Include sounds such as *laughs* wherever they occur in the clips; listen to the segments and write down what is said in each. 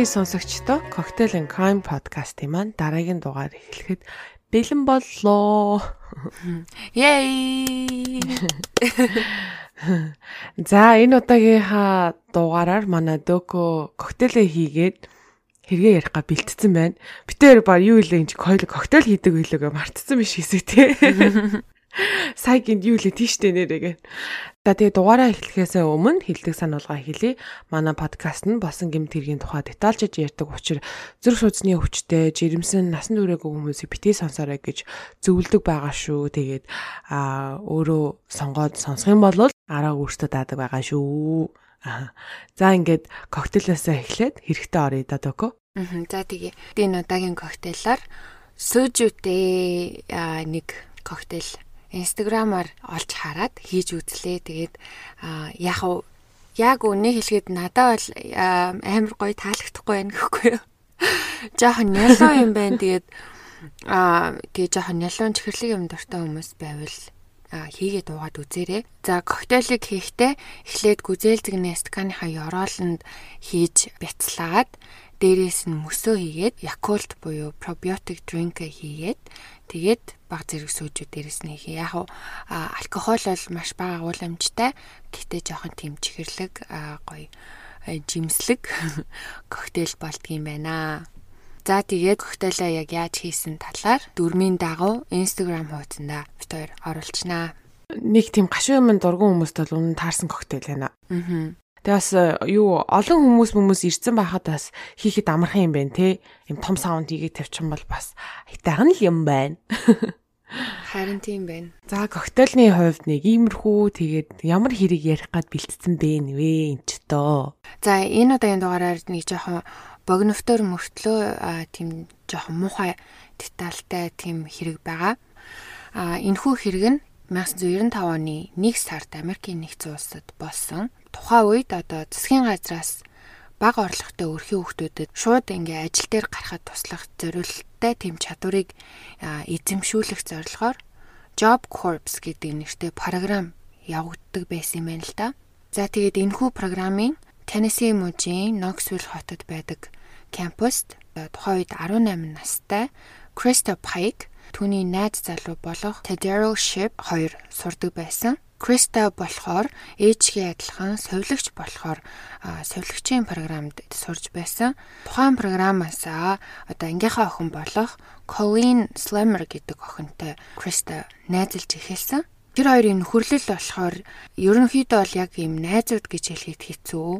Харин сонсогчдоо Cocktail and Crime podcast-ийн маань дараагийн дугаар эхлэхэд бэлэн боллоо. Yay! *laughs* За энэ удаагийнхаа дугаараар манай Дөкө коктейлээ хийгээд хэрэгээ ярихгүй бэлтцсэн байна. Битээр ба юу илээ энэ коктейл хийдэг байлгүй мартцсан биш хэсэг те. *laughs* Сая гинд юу лээ тийштэй нэрээ. За тэгээ дугаараа эхлэхээс өмнө хилдэг сануулга хэлье. Манай подкаст нь босон гэмт хэргийн тухай детальчж ярьдаг учраас зүрх судасны өвчтэй, жирэмсэн, насан туршаагүй хүмүүсийг битгий сонсоорой гэж зөвлөдөг байгаа шүү. Тэгээд а өөрөө сонгоод сонсох юм бол араа өөртөө даадаг байгаа шүү. За ингээд коктейлаасаа эхлээд хэрэгтэй орё да дөкө. За тэгээ. Энэ удаагийн коктейлаар сүүжүүтэй нэг коктейл инстаграмаар олж хараад хийж үзлээ. Тэгээд яг уу яг үнэ хэлгээд надад бол амар гоё таалагдахгүй байна гэхгүй юу. *laughs* Жохон нялуу юм байна. Тэгээд аа тэгээ жохон нялуун чихэрлэг юм дуртай хүмүүс байвал хийгээд уугаад үзээрэй. За коктейлийг хийхдээ эхлээд гүзээлзэгнээ стаканыхаа ёроолонд хийж бяцлаад дээрээс нь мөсөө хийгээд Yakult буюу probiotic drink хийгээд тэгээд баг зэрэг сүүжүүд дээрээс нь хийе. Яг алкогол бол маш бага агуулмжтай. Гэтэ жоохон тийм чихэрлэг гоё жимслэг *laughs* коктейл болдгийм байна. За тэгээд коктейлаа яг яаж хийсэн талаар дөрмийн дагуу Instagram хуудсанда бид хоёр оруулчихнаа. Нэг тийм гашуун юм дургуун хүмүүст бол үнэн таарсан коктейл байна. Аа. Тэгээ бас юу олон хүмүүс хүмүүс ирсэн байхад бас хийхэд амархан юм байна те. Им том саунд хийгээд тавьчих юм бол бас хайтайхан л юм байна. *laughs* Харин тийм байна. За коктейлны хувьд нэг иймэрхүү тэгээд ямар хэрэг ярих гад бэлтцсэн бэ нвэ эн ч тоо. За энэ удаагийн дугаараар нэг жоохон богиновтор мөртлөө тийм жоохон муухай детальтай тийм хэрэг байгаа. А энэхүү хэрэг нь 1995 оны 1 сард Америкийн нэгдсэн улсад болсон. Тухайн үед одоо засгийн газраас бага орлоготой өрхийн хүүхдүүдэд шууд ингээ ажил дээр гарахад туслах зорилттой тэм чадварыг эзэмшүүлэх зорилгоор Job Corps гэдэг нэртэй програм явагддаг байсан юм байна л да. За тэгээд энэхүү програмын Tennessee мужийн Knoxville хотод байдаг кампуст тухайн үед 18 настай Krista Pike түүний найз залуу болох Tedero Ship хоёр сурдаг байсан. Криста болохоор ээжгээ адилхан совилогч болохоор совилогчийн програмд сурж байсан. Тухайн програмаас одоо ангийнхаа охин болох Colleen Slammer гэдэг охинтой Криста найзалж эхэлсэн. Тэр хоёрын нөхөрлөл болохоор ерөнхийдөө бол яг ийм найзууд гэж хэлэхэд хэцүү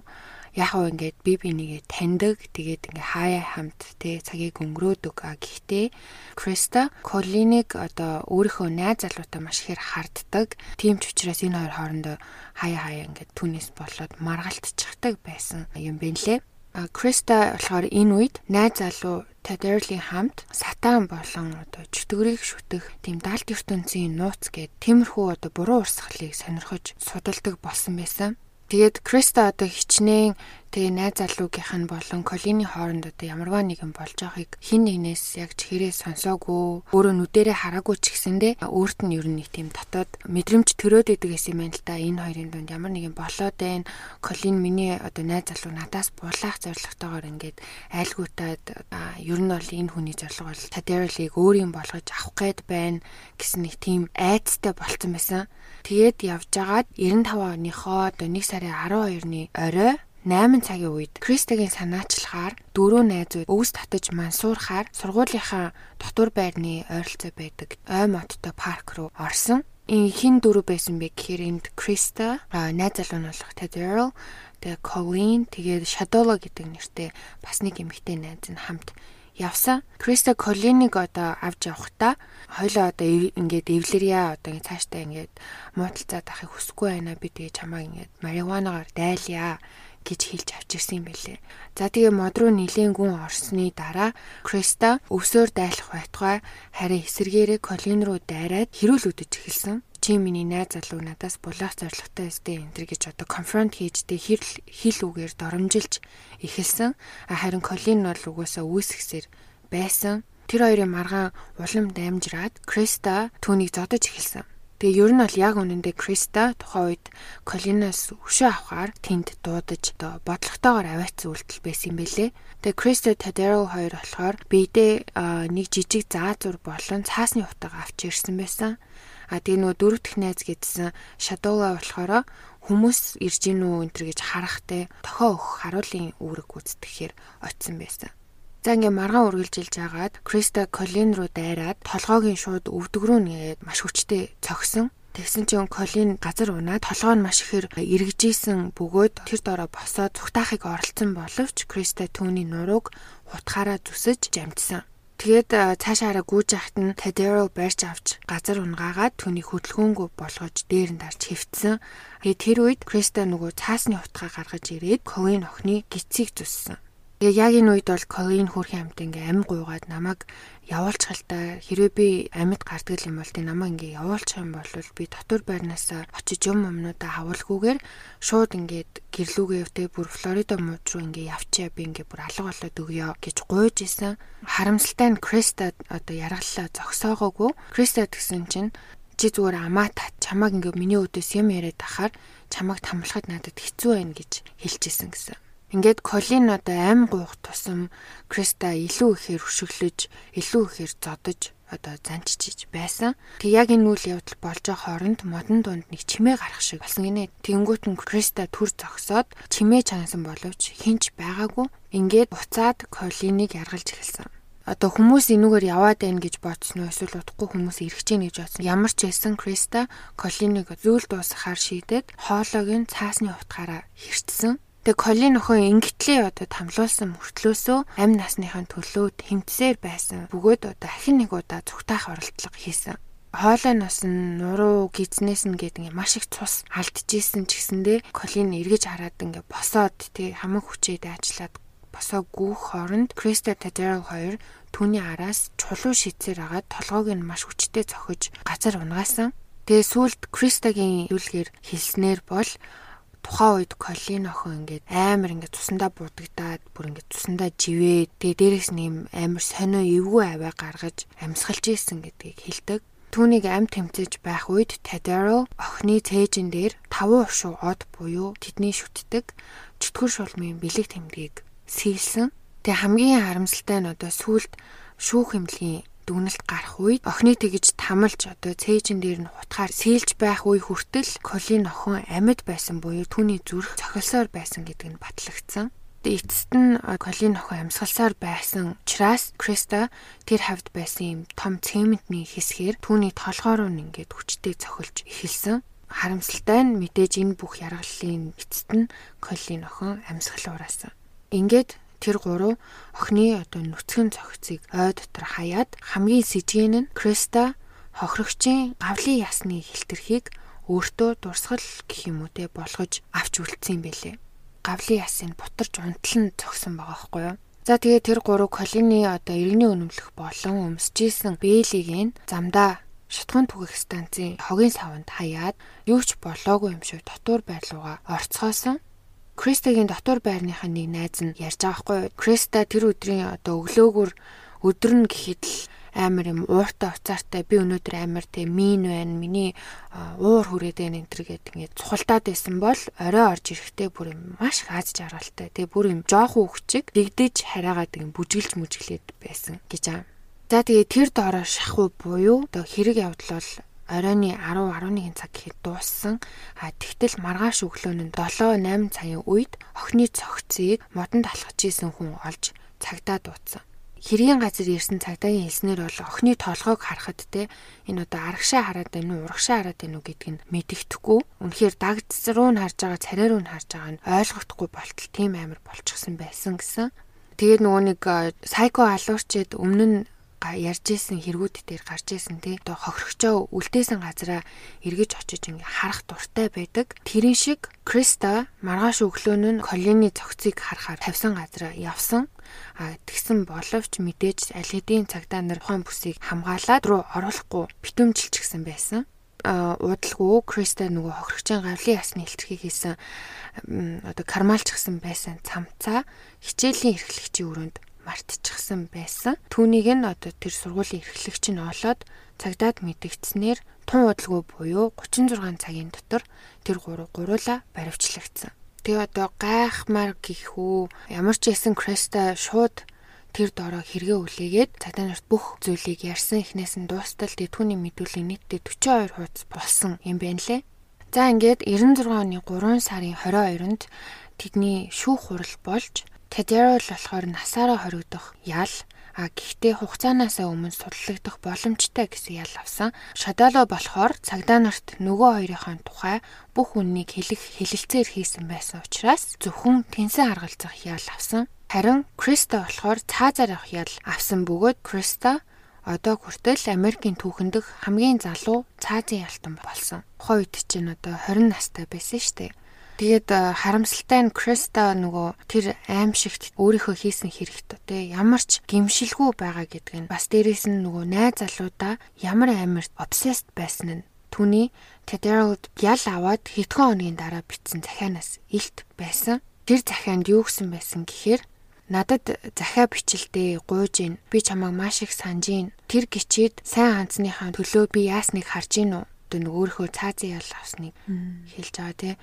яг уу ингээд би бинийгээ таньдаг. Тэгээд ингээ хаяа хамт те цагийг өнгөрөөдөг. Гэхдээ Криста Колиник одоо өөрийнхөө найз залуутай маш ихээр харддаг. Тийм ч учраас энэ хоёр хоорондоо хаяа хаяа ингээд түүнээс болоод маргалтчихдаг байсан юм байна лээ А Криста болохоор энэ үед найз залуу Тадерли хамт сатан болон одоо чөтгөрийг шүтэх тийм далд ертөнцийн нууц гээд тиймэрхүү одоо буруу урсгалыг сонирхож судалдаг болсон байсан. Тэгээд Криста одоо хичнээн тэгээ найз залуугийнх нь болон Колины хооронд одоо ямарваа нэгэн болж байгааг хин нэгнээс яг чихэрээ сонсоогүй өөрөө нүдэрээ хараагүй ч гэсэндээ өөрт нь ер нь нэг тийм дотоод мэдрэмж төрөөд идэг гэсэн юм байна л да. Энэ хоёрын дунд ямар нэгэн болоод байна. Колин миний одоо найз залуу надаас булаах зорилготойгоор ингээд айлгуутаад ер нь бол энэ хүний зорилго бол Тадеролыг өөрийн болгож авах гээд байна гэсэн нэг тийм айцтай болцсон байсан. Тэгээд явж агаад 95 оныхоо одоо 1 сарын 12-ны орой 8 цагийн үед Кристагийн санаачлахаар дөрөв найзууд өвс татаж мансуурахаар сургуулийнхаа дотор байрны ойролцоо байдаг ой модтой парк руу орсон. Хин дөрөв байсан бэ гэхээр энд Криста, найз залуу нь болох Tedero, тэгээ Colleen, тэгээд Shadolo гэдэг нэртэй бас нэг эмэгтэй найз нь хамт явсан. Криста Колинийг одоо авч явахдаа хоёлоо одоо ингээд эвлэрья одоо ингээд цаашдаа ингээд муудалцаад авахыг хүсэхгүй байна. Би тэгээ чамаа ингээд марихуанагаар дайлъя гэж хэлж авчирсан юм байлээ. За тэгээ мод руу нилийн гүн орсны дараа Криста өвсөөр дайлах байтугай харин эсэргээрээ Колин руу дайраад хэрүүл үдэж эхэлсэн чи миний найз залуу надаас булаах зоригтой өстэй энэ гэж одоо конфронт хийжтэй хэл хэл үгээр доромжилж эхэлсэн. Харин Колин бол угаасаа үүсгэсээр байсан. Тэр хоёрын маргаан улам дамжраад Криста түүнийг зодож эхэлсэн. Тэгээ ер нь бол яг үнэндээ Криста тухайн үед Колинаас өшөө авахаар тэнд дуудаж одоо бодлоготойгоор аваацсан үйлдэл байсан юм бэлээ. Тэгээ Криста Тадеро хоёр болохоор биедээ нэг жижиг заазур болон цаасны утга авч ирсэн байсан. А тэгээ нөгөө дөрөв дэх найз гэдсэн Шадола болохоор хүмүүс ирж гин үү энэ гэж харахтай тохоо өгөх харуулын үүрэг гүйцэтгэхээр очисон байсан. За ингээ маргаан үргэлжилж яагаад Криста Колин руу дайраад толгойн шууд өвдөг рүү нэгээд маш хүчтэй цогсон. Тэгсэн чинь Колин газар унаад толгой нь маш ихээр эргэжсэн бөгөөд тэр доороо босоод цугтаахыг оролцсон боловч Криста түүний нурууг хутгаараа зүсэж жамжсан. Тэгээд цаашаараа гүйж яхад нь Тадеро барьж авч газар унгаагаад түүний хөдөлгөөнгөө болгож дээр нь дарж хэвтсэн. Тэгээд тэр үед Криста нөгөө цаасны утгаа гаргаж ирээд Ковын охины гисцийг зүссэн. Тэгээ яг энэ үед бол Колин хөрхийн амт ингээ ам гуугаад намайг явуулчих л та хэрвээ би амьд гардаг юм бол тий намайг ингээ явуулчих юм бол би дотор байрнаас очиж юм өмнөдөө хавуулгүйгээр шууд ингээд гэрлүүгээ өвтэй бүр Флорида мууч руу ингээ явчаа би ингээ бүр алга болоод өгөө гэж гуйж исэн. Харамсалтай нь Криста одоо яргаллаа зогсоогоогүй. Криста гэсэн чинь чи зүгээр амаа тат чамаг ингээ миний өдөөс юм яриад ахаар чамаг тамлахад надад хэцүү байна гэж хэлчихсэн гэсэн. Ингээд Колин одоо аим гуух тусам Криста илүү ихээр хөшөглөж, илүү ихээр зодож одоо занчиж байсан. Тэг яг энэ үйл явдал болж байгаа хооронд модон дунд нэг чимээ гарах шиг болсон гинэ. Тэнгүүт нь Криста түр зогсоод чимээ чансан боловч хинч байгаагүй. Ингээд буцаад Колиныг яргалж эхэлсэн. Одоо хүмүүс энүүгээр яваад байна гэж бодсон уу эсвэл удахгүй хүмүүс ирэх гэж гэж бодсон. Ямар ч байсан Криста Колиныг зөөл дуусгахаар шийдээд хоолойг нь цаасны утгаараа хэрчсэн. Тэг Колин охин ингэтлээ одоо тамлуулсан мөртлөөсөө амь насныхаа төлөө тэмцээр байсан. Бөгөөд одоо ахин нэг удаа зүгтаах оролдлого хийсэн. Хоолой нас нь нуруу гизнээс нь гэдэг ингээ маш их цус алдчихсэн ч гэсэндээ Колин эргэж хараад ингээ босоод тэг хамаг хүчээд ажиллаад босоо гүүх хооронд Криста Тадерал хоёр түүний араас чулуу шийцээр агаад толгойг нь маш хүчтэй цохиж газар унгаасан. Тэгээ сүулт Кристагийн юлгээр хэлснээр бол тухайн үед Колин охин ингээд амар ингээд цусандаа будагдаад бүр ингээд цусандаа живээд тэгээ дээрээс нэм амар сонио эвгүй аваа гаргаж амьсгалж ийсэн гэдгийг хэлдэг. Түүнийг ам тэмцэж байх үед Тадаро охины цээжин дээр таван ушуу од буюу тэдний шүтдэг чөтгөр шулмын бэлэг тэмдгийг сийлсэн. Тэгээ хамгийн харамсалтай нь одоо сүулт шүүх хэмлэгийн дүгнэлт гарах үед охины тэгж тамалж одоо цээжин дээр нь хутгаар сээлж байх үе хүртэл Колин охин амьд байсан буюу түүний зүрх цохилсоор байсан гэдэг нь батлагдсан. Эцэст нь Колин охин амьсгалсаар байсан учраас Криста тэр хавьд байсан юм том цементний хэсгээр түүний толгоор нь ингээд хүчтэй цохилж эхэлсэн. Харамсалтай нь мэдээж энэ бүх яргаллын эцэст нь Колин охин амьсгал ураасан. Ингээд тэр гурав охины одоо нүцгэн цогцыг ой дотор хаяад хамгийн сэжгэн нь Криста хохирогчийн гавлын ясны хилтерхийг өөртөө дурсгал гэх юм уу те болгож авч үлдсэн юм бэлээ. Гавлын ясыг бутарч унтлан цогсон байгаа байхгүй юу? За тэгээ тэр гурав колони одоо иргэний өнөмлөх болон өмсөжсэн бээлийг нь замдаа шутган түгэх станцын хогийн савнд хаяад юу ч болоогүй юм шиг дотуур байрлууга орцгоосон. Кристагийн дотор байрныхаа нэг найз нь ярьж байгаа хгүй. Криста тэр өдрийн одоо өглөөгөр өдөр нь гэхэд л амар юм ууртай уцаартай би өнөөдөр амар те мин байна миний уур хүрээд байна энэ төр гэдэг ингээд цухалдаад байсан бол орой орж ирэхдээ бүр юм маш аз жаргалтай тэгээ бүр юм жоохон үхчиг дэгдэж хараагаад юм бүжгэлж мүжгэлээд байсан гэж аа. За тэгээ тэр доороо шахуу буюу одоо хэрэг явдал бол оройны 10 11 цаг гэхэд дууссан. А тэгтэл маргааш өглөө нь 7 8 цагийн үед охины цогцыг модонд алхаж исэн хүн олж цагдаа дуудсан. Хэргийн газар ирсэн цагдаагийн хэлснээр бол охины толгойг харахад те энэ одоо арагшаа хараад байна уу урагшаа хараад байна уу гэдг нь мэдэгдэхгүй. Үнэхээр дагц руу нь харж байгаа царай руу нь харж байгаа нь ойлгохдохгүй болтол тийм амар болчихсон байсан гэсэн. Тэгээд нөгөө нэг сайко алуурчэд өмнө нь ярьж исэн хэрэгүүд дээр гарч исэн тий. Одоо хохирогчоо үлдээсэн газараа эргэж очиж ингээ харах дуртай байдаг. Тэрэн шиг Криста маргааш өглөөн нь Колины цогцыг харахаар тавьсан газараа явсан. А тэгсэн боловч мэдээж аль хэдийн цагдаа нар хон бүсийг хамгаалаад руу оруулахгүй битүүмжилчихсэн байсан уудалгүй Криста нөгөө хохирогчийн гавлын ясны илтгэхийг хийсэн одоо кармалчсан байсан цамцаа хичээлийн эрхлэгчийн өрөөнд мартчихсан байсан. Түүнийг нь одоо тэр сургуулийн эрхлэгч нь олоод цагдаад мэдгдснээр тун удалгүй буюу 36 цагийн дотор тэр гурав гуруула баривчлагдсан. Тэгээ одоо гайхмаар гихүү ямар ч ясэн Креста шууд тэр дороо хэрэгэ үлээгээд цагдаа нарт бүх зүйлийг ярьсан эхнээс нь дуустал тэтгэвний мэдүүлэг нийтдээ 42 хуудас болсон юм байна лээ. За ингээд 96 оны 3 сарын 22-нд тэдний шүүх хурал болж Тедерол болохоор насаараа хоригдох ял а гэхдээ хугацаанаасаа өмнө судлагдах боломжтой гэсэн ял авсан. Шадало болохоор цагдаа нарт нөгөө хоёрын тухай бүх үннийг хэлэх хэлэлцээр хийсэн байсан учраас зөвхөн тэнсэн харгалзах ял авсан. Харин Криста болохоор цаазаар авах ял авсан бөгөөд Криста одоо хүртэл Америкийн түүхэндх хамгийн залуу цаазын ялтан болсон. Тухайн үед чинь одоо 20 настай байсан шүү дээ. Тэгээд э, харамсалтай нь Криста нөгөө тэр аимшигт өөрийнхөө хийсэн хэрэгт. Те ямар ч гимшилгүй байгаа гэдг нь бас дээрэс нь нөгөө найз залуудаа ямар амарт обсест байсан нь түүний Тедералд ял аваад хэдхэн хоногийн дараа битсэн захианаас илт байсан. Тэр захианд юу гэсэн байсан гэхээр надад захиа бичлдээ гуйж гин би чамайг маш их санаж гин тэр гिचээд сайн ханцныхаа төлөө би яасныг харж гин үү одоо нэг өөрийнхөө цаазын ял авсныг хэлж байгаа тий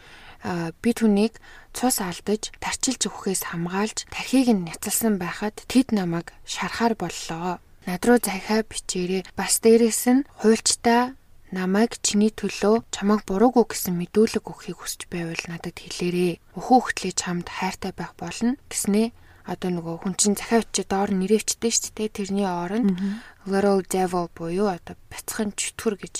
би түүнийг цус алдаж тарчилж өгөхөөс хамгаалж тархийг нь няцалсан байхад тэд намайг шарахаар боллоо. Над руу захиа бичээрээ бас дээрэс нь хуульчтай намайг чиний төлөө чамайг буруугүй гэсэн мэдүүлэг өгөхийг хүсч байвал надад хэлээрээ. Өхөө хөтлөө чамд хайртай байх болно гэснээ одоо нөгөө хүн чинь захиа очиж доор нэрээчтэй шүү дээ тэрний оронд little devil буюу одоо бяцхан чөтгөр гэж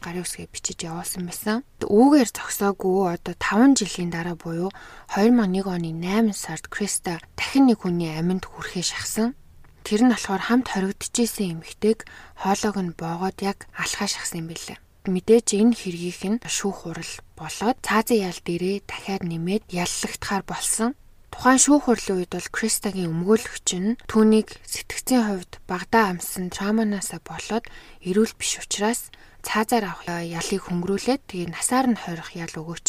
гарын үсгээ бичиж явуулсан байсан. Үүгээр зогсоогүй одоо 5 жилийн дараа буюу 2001 оны 8 сард Криста дахин нэг хүний аминд хүрэхээ шахсан. Тэр нь болохоор хамт хоригдчихсэн эмэгтэйг хоолойг нь боогод яг алхаа шахсан юм билээ. Мэдээж энэ хэргийг нь шүүх хурал болоод цаазын ял дээрээ дахиад нэмээд яллагдахаар болсон. Тухайн шүүх хурлын үед бол Кристагийн өмгөөлөгч нь түүнийг сэтгцийн хувьд багадаа амссан травманаасаа болоод эрүүл биш учраас цаазаар авах ялыг хөнгөрүүлээд тэгээ насаар нь хорих ял өгөөч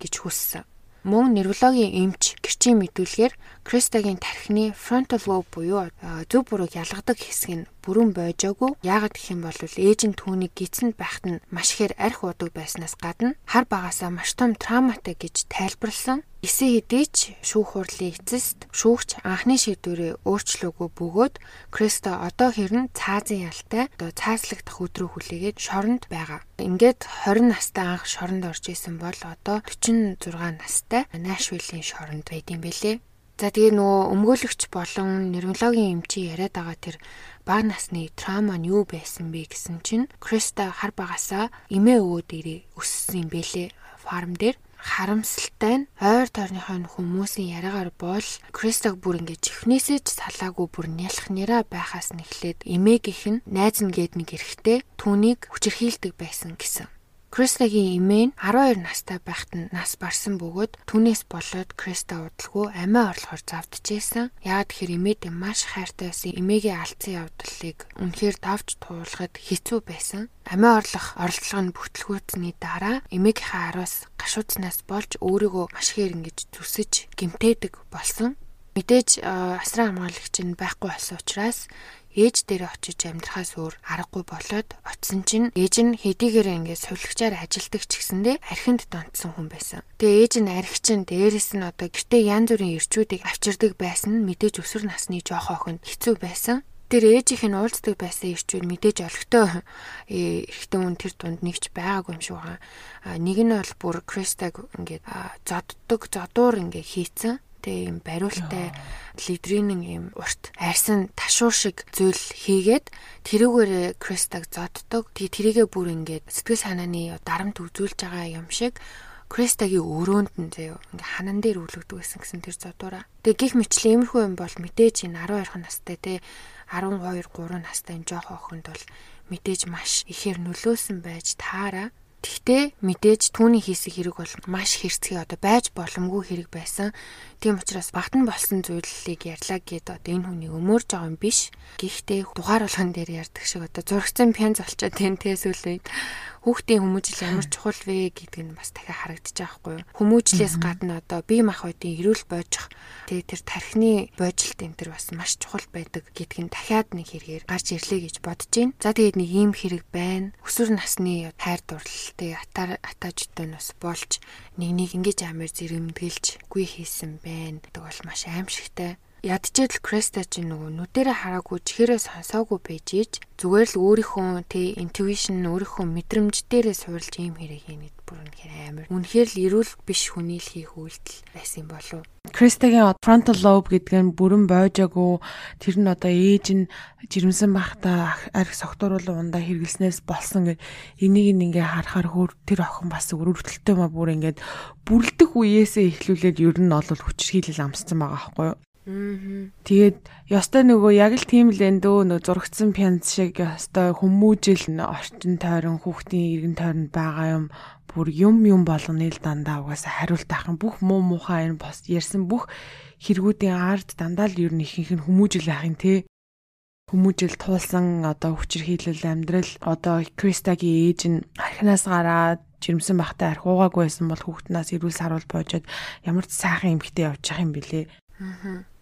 гэж хүссэн. Мөн неврологийн эмч гэрчийн мэдүүлгээр Кристагийн тархины frontal lobe буюу зөв бурууг ялгадаг хэсэг нь бүрэн бойжоогүй. Яагаад гэх юм бол ээж нь түүнийг гидсэнд байхад нь маш ихээр арх удаг байснаас гадна хар багасаа маш том травматай гэж тайлбарлсан. Эсээ хэдий ч шүүх хурлын эцэст шүүгч анхны шийдвэрээ өөрчлөөгүй бөгөөд Криста одоо хэрн цаазын ялтай одоо цаазлагдах өдрөө хүлээгээд шоронд байгаа. Ингээд 20 настай анх шоронд орж исэн бол одоо 46 настай Нашвиллийн шоронд байд юм бэлээ. За тэгээ нөгөө өмгөөлөгч болон нейрологийн эмчи яриад байгаа тэр бага насны траума нь юу байсан бэ гэсэн чинь Криста хар багасаа эмээ өвөө дээрээ өссөн юм бэлээ фарм дээр харамсалтай нь ойр тойрныхоо хүмүүсийн яриагаар бол Кристог бүр ингэж чихнээсээ ч салаагүй бүр нялх нэраа байхаас нь эхлээд эмээгийнх нь найз нь гээд нэг эрэхтэй түүнийг хүчирхийлдэг байсан гэсэн. Кристагийн эмээ нь 12 настай байхад нь нас барсан бөгөөд түүнээс болоод Криста удалгүй амиа орлохоор завдчихсэн. Яагаад тэгэхээр эмээдээ маш хайртай байсан. Эмээгийн алдсан явдлыг үнэхээр давж туулахад хэцүү байсан. Амиа орлох оролдлого нь бүтлгүүцний дараа эмээгийнхээ араас гашууцнаас болж өөрийгөө маш ихээр ингэж зүсэж гимтээдэг болсон. Мэдээж асран хамгаалагч нь байхгүй болсон учраас ээж дээр очиж амьдрахаас өөр аргагүй болоод очисон чинь ээж нь хэдийгээр ингээд сувлагчаар ажилдаг ч гэсэндээ архинд донтсон хүн байсан. Тэгээ ээж нь архичин дээрэс нь одоо гэртээ янз бүрийн ирчүүдийг авчирдаг байсан нь мэдээж өсвөр насны жоох охинд хэцүү байсан. Тэр ээжийнх нь уулздаг байсан ирчүүд мэдээж олигтой эрэгтэй хүн тэр дунд нэгч байгаагүй юм шиг байгаа. Нэг нь бол бүр Кристаг ингээд зодддаг, зодуур ингээд хийцэн те юм бариултай лидринэн юм урт арьсан ташуур шиг зүйл хийгээд тэрүүгээр Кристаг зоддог. Тэгээ тэрийгэ бүр ингээд сэтгэл санааны дарамт үзүүлж байгаа юм шиг Кристагийн өрөөнд нь заяа ингээ ханан дээр үлгдэг байсан гэсэн тэр зодуура. Тэгээ гих мэтлээ иймэрхүү юм бол мэдээж энэ 12 настай те 12 3 настай энэ жоох охинд бол мэдээж маш ихээр нөлөөсөн байж таараа Гэхдээ мэдээж түүний хийсэн хэрэг бол маш хэрцгий одоо байж боломгүй хэрэг байсан. Тийм учраас багтан болсон зүйлийг ярьлаа гэд одоо энэ хүний өмөрж байгаа юм биш. Гэхдээ дугаар болгон дээр ярьдаг шиг одоо зургцсан пянз болчоод тэн тэсүүл үед хүүхдийн хүмүүжил ямар чухал вэ гэдг нь бас дахиад харагдаж байгаа хгүй юу. Хүмүүжлээс гадна одоо бие махбодын эрүүл бойжих тэгээ тэр тархины бойжилт энэ төр бас маш чухал байдаг гэдг нь дахиад нэг хэрэгээр гарч ирлээ гэж бодож байна. За тэгээд нэг ийм хэрэг байна. Өсвөр насны хайр дурлалтай атаар атаажтай нь бас болж нэг нэг ингэж амар зэрэмдгэлж гүй хийсэн байна гэдэг бол маш аимшигтай ядчил Креста чинь нөгөө нүдэрэ хараагүй чихээрээ сонсоогүй байж ийж зүгээр л өөрийнхөө тэ интуишн өөрийнхөө мэдрэмж дээрээ суурилж ийм хэрэг хийнэ бүр үнэхээр амар. Үнэхээр л эрүүл биш хүний л хийх үйлдэл байсан болов. Кристагийн frontal lobe гэдэг нь бүрэн бойжаагүй тэр нь одоо ээж нь жирэмсэн байхдаа арх согтууруулан ундаа хэрэглэснээс болсон гэд энийг ингээ харахаар хөр тэр охин бас өрөвдөлтөй ма бүр ингээд бүрлдэх үеэсээ эхлүүлээд ер нь олол хүчрхийлэл амссан байгаа байхгүй юу Тэгээд ёстой нөгөө яг л тийм л эндөө нөгөө зургцсан пянц шиг ёстой хүмүүжил орчин тойрон хүүхдийн иргэн тойронд байгаа юм. Бүр юм юм болгоны л дандаа угаасаа хариулт ахын бүх муу муухай энэ бос ярьсан бүх хэрэгүүдийн ард дандаа л ер нь ихэнх нь хүмүүжил ахын те. Хүмүүжил туулсан одоо хүчирхийлэл амьдрал одоо Кристагийн ээж нь архинаас гараад жирэмсэн байхдаа арх уугаагүй байсан бол хүүхднээс ирүүл саруул боожод ямар ч сайхан эмгтэй явж явах юм бэлээ. Аа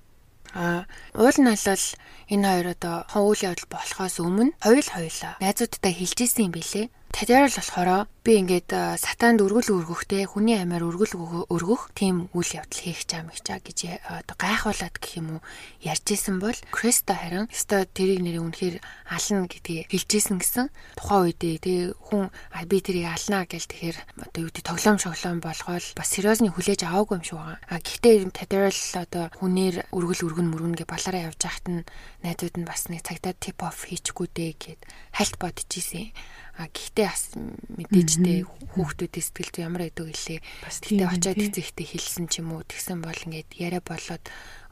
А уул нь алал энэ хоёр одоо ховуул явдал болохоос өмнө хоёул хоёлаа найзуудтай хэлжсэн юм билэ. Тадиар л болохоор би ингээд сатаанд өргөл өргөхтэй хүний амиар өргөл өргөх тийм үйл явдал хийх чам их чаа гэж одоо гайхуулаад гэх юм уу ярьж исэн бол Креста харин өстой тэрийг нэрээ үнэхээр ална гэдгийг хэлжсэн гэсэн тухайн үедээ тэгээ хүн би тэрийг алнаа гэл тэгэхээр одоо юу гэдэг тоглоом шоглоом болгоол бас сериосны хүлээж аваагүй юм шиг байгаа. А гэхдээ Тадиар л одоо хүнээр өргөл өргөн мөргөн гэ балаараа явж байхад нь найзууд нь бас нэг цагтаа тип оф хийчихгүй дээ гэд хальт бодож исэн. А гэхдээ бас мэдээжтэй хүүхдүүдийн сэтгэл зүй ямар байдаг гэлээ. Тэгтээ очиод эцэгтэй хэлсэн ч юм уу тэгсэн бол ингээд яриа болоод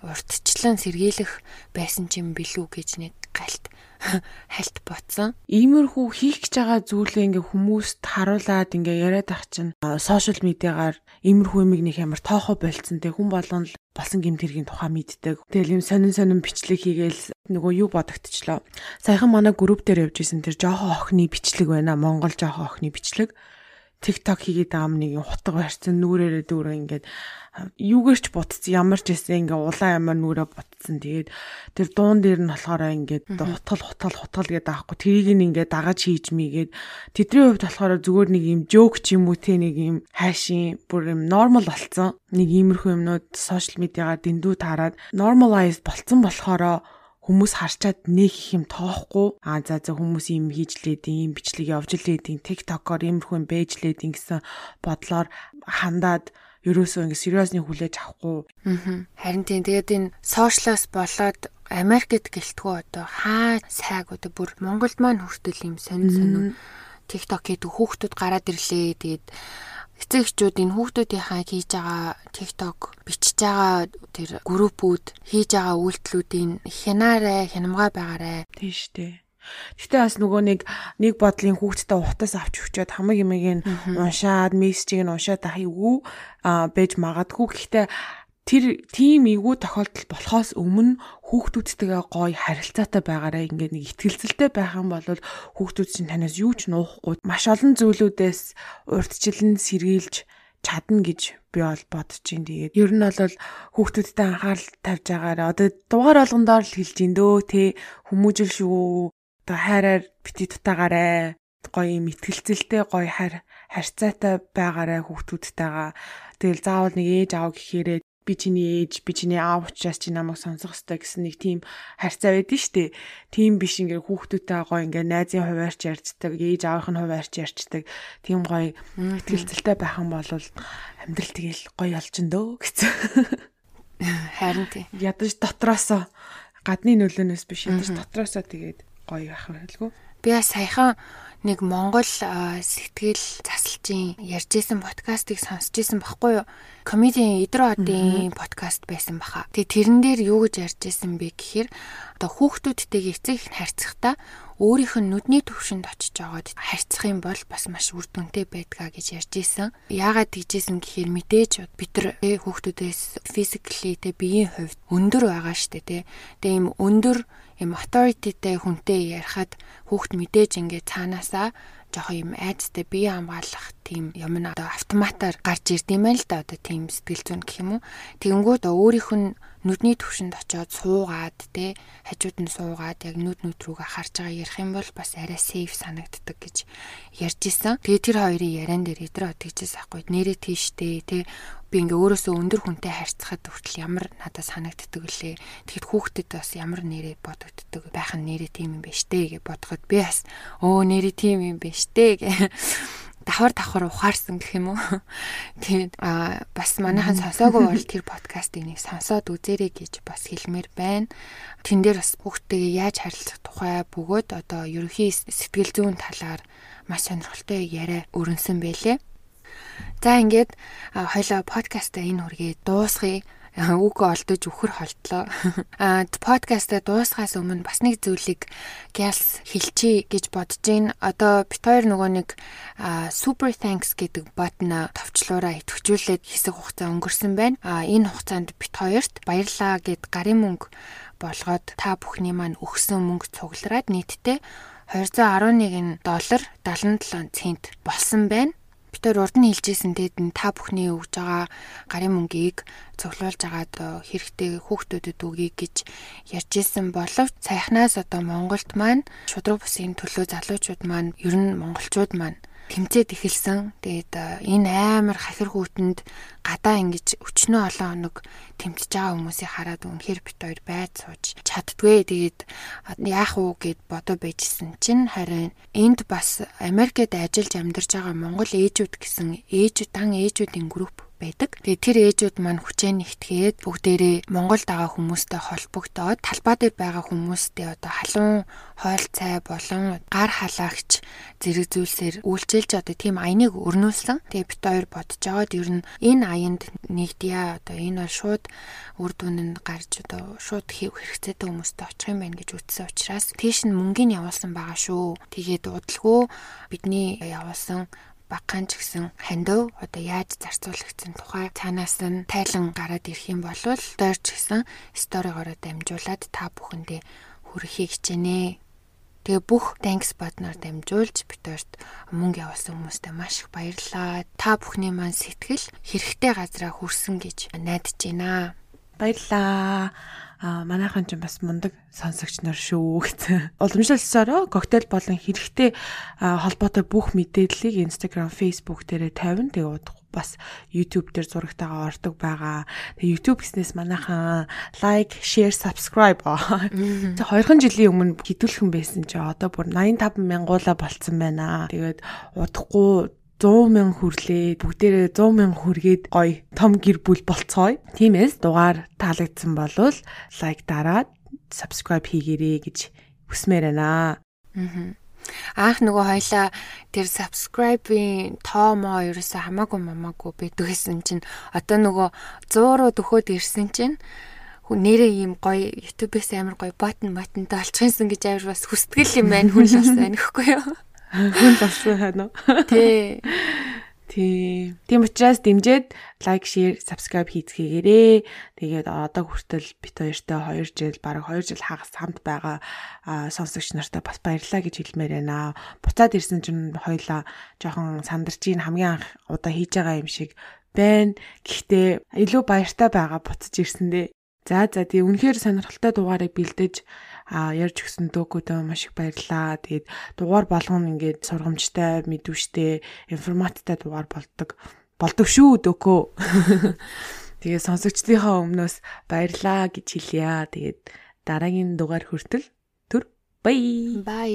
уртчлан сэргийлэх байсан ч юм билүү гэж нэг галт *laughs* хальт ботсон. Иймэрхүү хийх гэж байгаа зүйлээ ингээ хүмүүст харуулад ингээ яриад ах чинь сошиал медиагаар иймэрхүү юмыг нэг ямар тоохоо болцсон те хүн болгон л болсон гэмт хэргийн тухай мэддэг. Тэгэл юм сонин сонин бичлэг хийгээл нөгөө юу бодогдчихлоо. Саяхан манай групп дээр явж исэн тэр жоохон охины бичлэг байна. Монгол жоохон охины бичлэг. TikTok хийгээд байгаа нэг хутга барьсан нүрээрээ дүүрээ ингээд юугэрч бутцсан ямар ч байсан ингээ улаан ямар нүрээ бутцсан тэгээд тэр дуун дээр нь болохоор ингээд хутгал хутгал хутгал гэдэг аахгүй тэрийг нь ингээ дагаж хийж мийгээд тэдний хувьд болохоор зүгээр нэг юм жоок ч юм уу те нэг юм хайшин бүр юм нормал болцсон нэг иймэрхүү юмнууд сошиал медиагаар дэндүү таарад normalized болцсон болохоор хүмүүс харчаад нэг их юм тоохгүй а за за хүмүүс юм хийж лээд юм бичлэг явж лээд юм иймэрхүү юм байж лээд гэсэн бодлоор хандаад ерөөсөө ингэ сериосны хүлээж авахгүй. Харин тийм тэгээд энэ сошиалос болоод Америкт гэлтгүү одоо хаа сайг одоо бүр Монголд маань хүртэл юм сонин сонин TikTok гэдэг хүүхдүүд гараад ирлээ. Тэгээд эцэг эхчүүд энэ хүүхдүүдийнхаа хийж байгаа TikTok бичиж байгаа тэр группүүд хийж байгаа үйлдэлүүдийн хянаарэ хянамгаа байгаарэ. Тийм шүү дээ. Гэтэ бас нөгөө нэг нэг бодлын хүүхдтэй утас авч өчөөд хамаг юмыг нь уншаад мессежийг нь уншаад ах юу а бэж магадгүй. Гэхдээ тэр тийм эйгүү тохиолдол болохоос өмнө хүүхдүүдтэйгээ гоё харилцаатай байгаараа ингээд нэг ихтгэлцэлтэй байх юм бол хүүхдүүд чинь танаас юу ч нуухгүй. Маш олон зүйлүүдээс урдчилан сэргийлж чадна гэж би бол бодож байна. Тэгээд ер нь бол хүүхдүүдтэй анхаарал тавьж байгаараа одоо дугаар болгондоор л хэлж ин дөө. Те хүмүүжил шүү. Одоо хайраар бити дутаагаарэ гоё юм ихтгэлцэлтэй гоё хайр харьцаатай байгаарэ хүүхдүүдтэйгаа тэгэл заавал нэг ээж аав гэхээрээ би чиний ээж, би чиний аав учраас чи намайг сонсох ёстой гэсэн нэг тийм харьцаа байдэн штэ. Тийм биш ингээ хүүхдүүдтэй гоё ингээ найзын хуваарч ярьцдаг, ээж аавын хуваарч ярьцдаг. Тийм гоё ихтгэлцэлтэй байх юм бол амьдрал тэгэл гоё олчин дөө гэсэн. Харин тийм. Ядаж дотроосоо гадны нөлөөнөөс биш ядаж дотроосоо тэгээд гоё байх байлгүй. Би саяхан нэг Монгол сэтгэл засалчийн ярьжсэн подкастыг сонсч ирсэн баггүй юу? Комедийн Идродын подкаст байсан баха. Тэгээ тэрэн дээр юу гэж ярьжсэн бэ гэхээр одоо хүүхдүүдтэйгээ эцэг их харьцахдаа өөрийнх нь нүдний төвшөнд очиж жагаад харьцах юм бол бас маш үр дүнтэй байдгаа гэж ярьж исэн. Яагаад тэгжсэн гэхээр мэдээж бид нар хүүхдүүдээс physically тэ биеийн хувьд өндөр байгаа штэ тэ. Тэгээ им өндөр им authorityтэй хүнтэй ярихад хүүхд мэдээж ингээ цаанаасаа жоохон юм айцтай бие хамгаалах тийм юм нь одоо автоматар гарч ирд юм байл да одоо тийм сэтгэл зүйн гэх юм уу. Тэгэнгүүт өөрийнх нь нүдний төвшөнд очиод суугаад те хажууд нь суугаад яг нүд нүд рүүгээ харж байгаа ярих юм бол бас арай сейф санагддаг гэж ярьж исэн. Тэгээ тэр хоёрын яриан дээр эдрээ тэгжээс ахгүй нэрээ тийштэй те би ингээ өөрөөсөө өндөр хүнтэй харьцахад хүртэл ямар надад санагддаг лээ. Тэгэхэд хүүхдэд бас ямар нэрээ бодогддог байх нь нэрээ тийм юм байна штэ гэж бодоход би бас өө нэрээ тийм юм байна штэ гэ давхар давхар ухаарсан гэх юм уу. *laughs* Тэгээд а бас манайхан сонсоогүй бол тэр подкастыг нэг сонсоод үзээрэй гэж бас хэлмээр байна. Тэн дээр бас хүүхдтэйгээ яаж харилцах тухай бөгөөд одоо ерөнхий сэтгэл зүйн талаар маш сонирхолтой яриа өрнсөн байлээ. За ингээд хоёлоо подкастаа энэ хүргээ дуусгая үгөө олдож өхөр холтлоо. *laughs* Аа подкастаа дуусгаас өмнө бас нэг зүйлийг гялс хэлчихье гэж бодож байна. Одоо бит хоёр нөгөө нэг super thanks гэдэг ботно товчлуураа идэвхжүүлээд хэсэг хугацаа өнгөрсөн байна. Аа энэ хугацаанд бит хоёрт баярлаа гэд гарын мөнгө болгоод та бүхний маань өгсөн мөнгө цуглараад нийтдээ 211 доллар 77 цент болсон байна. Бид төр урд нь хэлжсэн тэгэд нь та бүхний өгж байгаа гарын мөнгийг цуглуулж агаад хэрэгтэй хүүхдүүдэд өгье гэж ярьж исэн боловч сайхнаас одоо Монголд маань шудраг бусын төлөө залуучууд маань ер нь монголчууд маань тэмцээд эхэлсэн. Тэгээд энэ амар хахир хүүтэнд гадаа ингэж өчнөө олон хоног тэмцэж байгаа хүмүүсийг хараад үнэхээр бит хоёр байд сууж чаддгүй. Тэгээд яах уу гэд бодоо байжсэн чинь харин энд бас Америкт ажиллаж амьдарч байгаа монгол ээжүүд гэсэн ээж дан ээжүүдийн групп байдаг. Тэгээ тэр ээжүүд маань хүчээ нэгтгээд бүгдээрээ Монголд байгаа хүмүүстэй холбогдоод талбай дээр байгаа хүмүүстэй одоо халуун хоол цай болон гар халаагч зэрэг зүйлсээр үйлчилж одоо тийм аяныг өрнүүлсэн. Тэгээ бит хоёр бодож байгаад ер нь энэ аянд нэгдъя одоо энэ бол шууд үр дүн нь гарч одоо шууд хийх хэрэгцээтэй хүмүүстэй очих юм байна гэж үтсэн учраас тийш нь мөнгөний явуулсан байгаа шүү. Тэгээд удалгүй бидний явуулсан багаан ч гэсэн хандив одоо яаж зарцуулагдсан тухай цаанаас нь тайлан гараад ирэх юм бол дойрч гэсэн сторигоороо дамжуулаад та бүхэндээ хүрэхийг хичээнэ. Тэгээ бүх thanks button-аар дамжуулж битэрт мөнгө явуулсан хүмүүстээ маш их баярлалаа. Та бүхний маань сэтгэл хэрэгтэй газараа хүрсэн гэж найдаж байна. Баярлалаа а манайхан ч бас мундаг сонсогч нар шүү гэсэн. *laughs* Уламжлалсараа коктейл болон хэрэгтэй холбоотой бүх мэдээллийг Instagram, Facebook дээрээ тавина. Тэгээ бас YouTube дээр зурагтайгаа ордог байгаа. Тэгээ YouTube гэснээс манайхан like, share, subscribe. Тэг 2 жилийн өмнө хідүүлхэн байсан чи одоо бүр 85 мянгуула болцсон байна. Тэгээд удахгүй 100 мянга хүрлээ бүгдээрээ 100 мянга хүргээд гоё том гэр бүл болцгоё. Тиймээс дугаар таалагдсан болвол лайк дараад subscribe хийгээрэй гэж хүсмээр байна. Аа. Аах нөгөө хоёлаа тэр subscribe-ийн тоо моо ерөөсөө хамаагүй мамаагүй байдаг гэсэн чинь одоо нөгөө 100 руу дөхөөд ирсэн чинь нэрээ ийм гоё YouTube-ээс амар гоё ботн ботнтой олчихсан гэж амар бас хүсдэг юм байна хүн л бас анихгүй юу. Хүн хань уу? Тий. Тий. Тийм учраас дэмжиж лайк, share, subscribe хийцгээгээрээ. Тэгээд одоо хүртэл бит хоёртой 2 жил, бараг 2 жил хагас хамт байгаа сонсогч нартай бас баярлалаа гэж хэлмээр байна. Буцаад ирсэн чинь хоёлаа жоохон сандарч ийн хамгийн анх удаа хийж байгаа юм шиг байна. Гэхдээ илүү баяртай байгаа буцаж ирсэндээ. За за тий үнэхээр сонирхолтой дугаарыг бэлдэж а ярьж өгсөн дөөкөдөө маш их баярлаа. Тэгээд дугаар болгоно ингээд сургамжтай, мэдвэштэй, информаттай дугаар болдог. Болдог шүү дөөкөө. *laughs* Тэгээд сонсогчдийнхаа өмнөөс баярлаа гэж хэлье. Тэгээд дараагийн дугаар хүртэл түр бай. Бай.